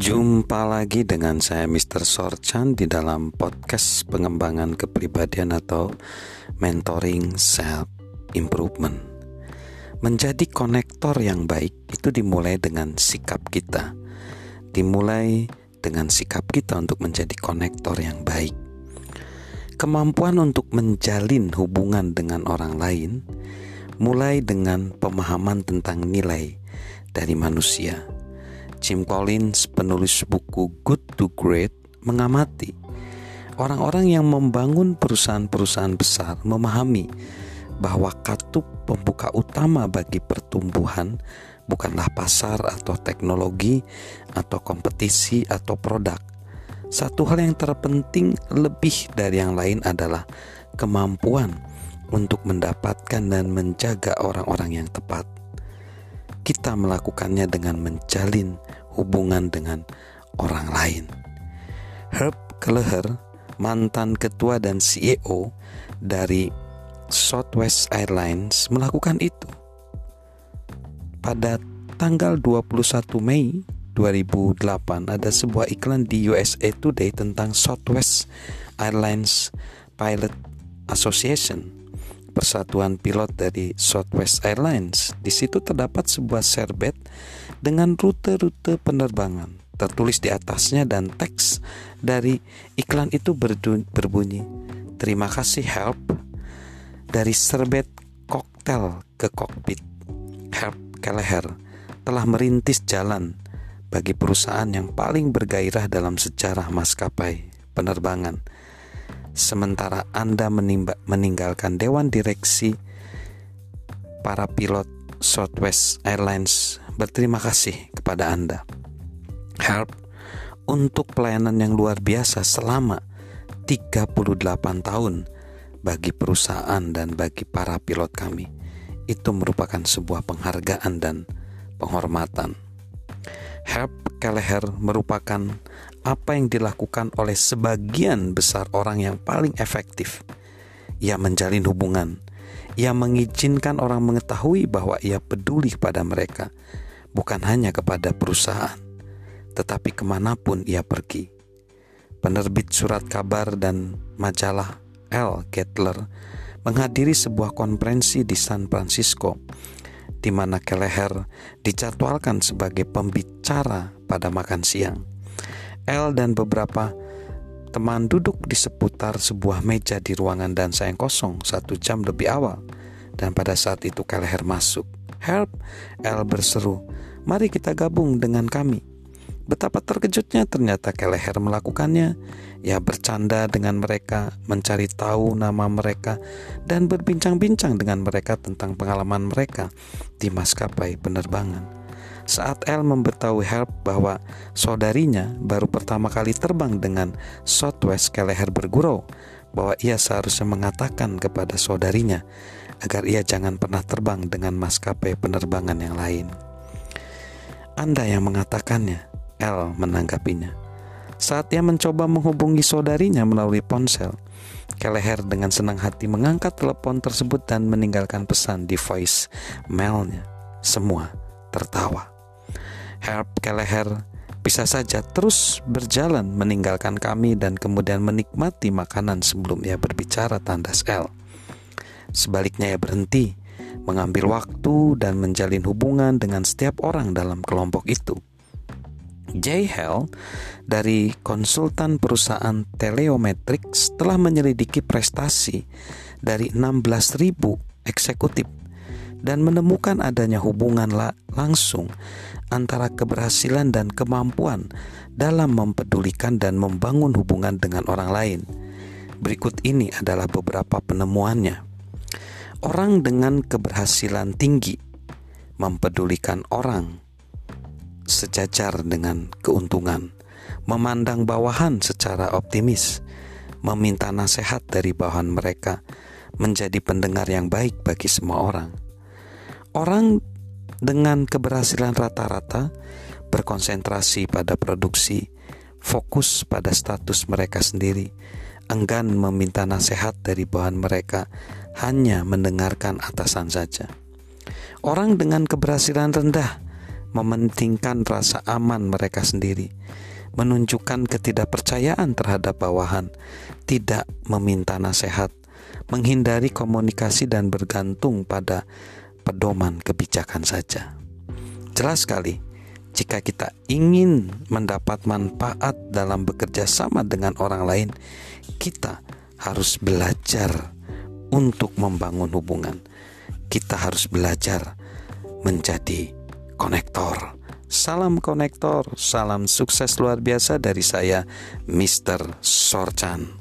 Jumpa lagi dengan saya Mr. Sorchan di dalam podcast pengembangan kepribadian atau mentoring self improvement. Menjadi konektor yang baik itu dimulai dengan sikap kita. Dimulai dengan sikap kita untuk menjadi konektor yang baik. Kemampuan untuk menjalin hubungan dengan orang lain mulai dengan pemahaman tentang nilai dari manusia Jim Collins, penulis buku Good to Great, mengamati orang-orang yang membangun perusahaan-perusahaan besar memahami bahwa katup pembuka utama bagi pertumbuhan bukanlah pasar atau teknologi atau kompetisi atau produk. Satu hal yang terpenting lebih dari yang lain adalah kemampuan untuk mendapatkan dan menjaga orang-orang yang tepat kita melakukannya dengan menjalin hubungan dengan orang lain. Herb Kelleher, mantan ketua dan CEO dari Southwest Airlines melakukan itu. Pada tanggal 21 Mei 2008 ada sebuah iklan di USA Today tentang Southwest Airlines Pilot Association persatuan pilot dari Southwest Airlines. Di situ terdapat sebuah serbet dengan rute-rute penerbangan. Tertulis di atasnya dan teks dari iklan itu berbunyi, "Terima kasih help dari serbet koktel ke kokpit." Help Kelleher telah merintis jalan bagi perusahaan yang paling bergairah dalam sejarah maskapai penerbangan sementara Anda menimba, meninggalkan dewan direksi para pilot Southwest Airlines berterima kasih kepada Anda. Help untuk pelayanan yang luar biasa selama 38 tahun bagi perusahaan dan bagi para pilot kami. Itu merupakan sebuah penghargaan dan penghormatan. Help Kelleher merupakan apa yang dilakukan oleh sebagian besar orang yang paling efektif. Ia menjalin hubungan. Ia mengizinkan orang mengetahui bahwa ia peduli kepada mereka, bukan hanya kepada perusahaan, tetapi ke mana pun ia pergi. Penerbit surat kabar dan majalah L. Kettler menghadiri sebuah konferensi di San Francisco di mana Keleher dijadwalkan sebagai pembicara pada makan siang. L dan beberapa teman duduk di seputar sebuah meja di ruangan dansa yang kosong satu jam lebih awal. Dan pada saat itu Keleher masuk. Help! L berseru, mari kita gabung dengan kami. Betapa terkejutnya ternyata Keleher melakukannya. Ia bercanda dengan mereka, mencari tahu nama mereka, dan berbincang-bincang dengan mereka tentang pengalaman mereka di maskapai penerbangan. Saat El memberitahu Help bahwa saudarinya baru pertama kali terbang dengan Southwest Keleher bergurau bahwa ia seharusnya mengatakan kepada saudarinya agar ia jangan pernah terbang dengan maskapai penerbangan yang lain. Anda yang mengatakannya, El menanggapinya. Saat ia mencoba menghubungi saudarinya melalui ponsel, Keleher dengan senang hati mengangkat telepon tersebut dan meninggalkan pesan di voice mailnya. Semua tertawa. Herb Kelleher bisa saja terus berjalan meninggalkan kami dan kemudian menikmati makanan sebelum ia berbicara tandas L. Sebaliknya ia berhenti, mengambil waktu dan menjalin hubungan dengan setiap orang dalam kelompok itu. J. Hell dari konsultan perusahaan Teleometrics telah menyelidiki prestasi dari 16.000 eksekutif dan menemukan adanya hubungan langsung antara keberhasilan dan kemampuan dalam mempedulikan dan membangun hubungan dengan orang lain. Berikut ini adalah beberapa penemuannya. Orang dengan keberhasilan tinggi mempedulikan orang sejajar dengan keuntungan, memandang bawahan secara optimis, meminta nasihat dari bawahan mereka, menjadi pendengar yang baik bagi semua orang. Orang dengan keberhasilan rata-rata berkonsentrasi pada produksi, fokus pada status mereka sendiri, enggan meminta nasihat dari bahan mereka, hanya mendengarkan atasan saja. Orang dengan keberhasilan rendah mementingkan rasa aman mereka sendiri, menunjukkan ketidakpercayaan terhadap bawahan, tidak meminta nasihat, menghindari komunikasi dan bergantung pada pedoman kebijakan saja. Jelas sekali, jika kita ingin mendapat manfaat dalam bekerja sama dengan orang lain, kita harus belajar untuk membangun hubungan. Kita harus belajar menjadi konektor. Salam konektor, salam sukses luar biasa dari saya, Mr. Sorchan.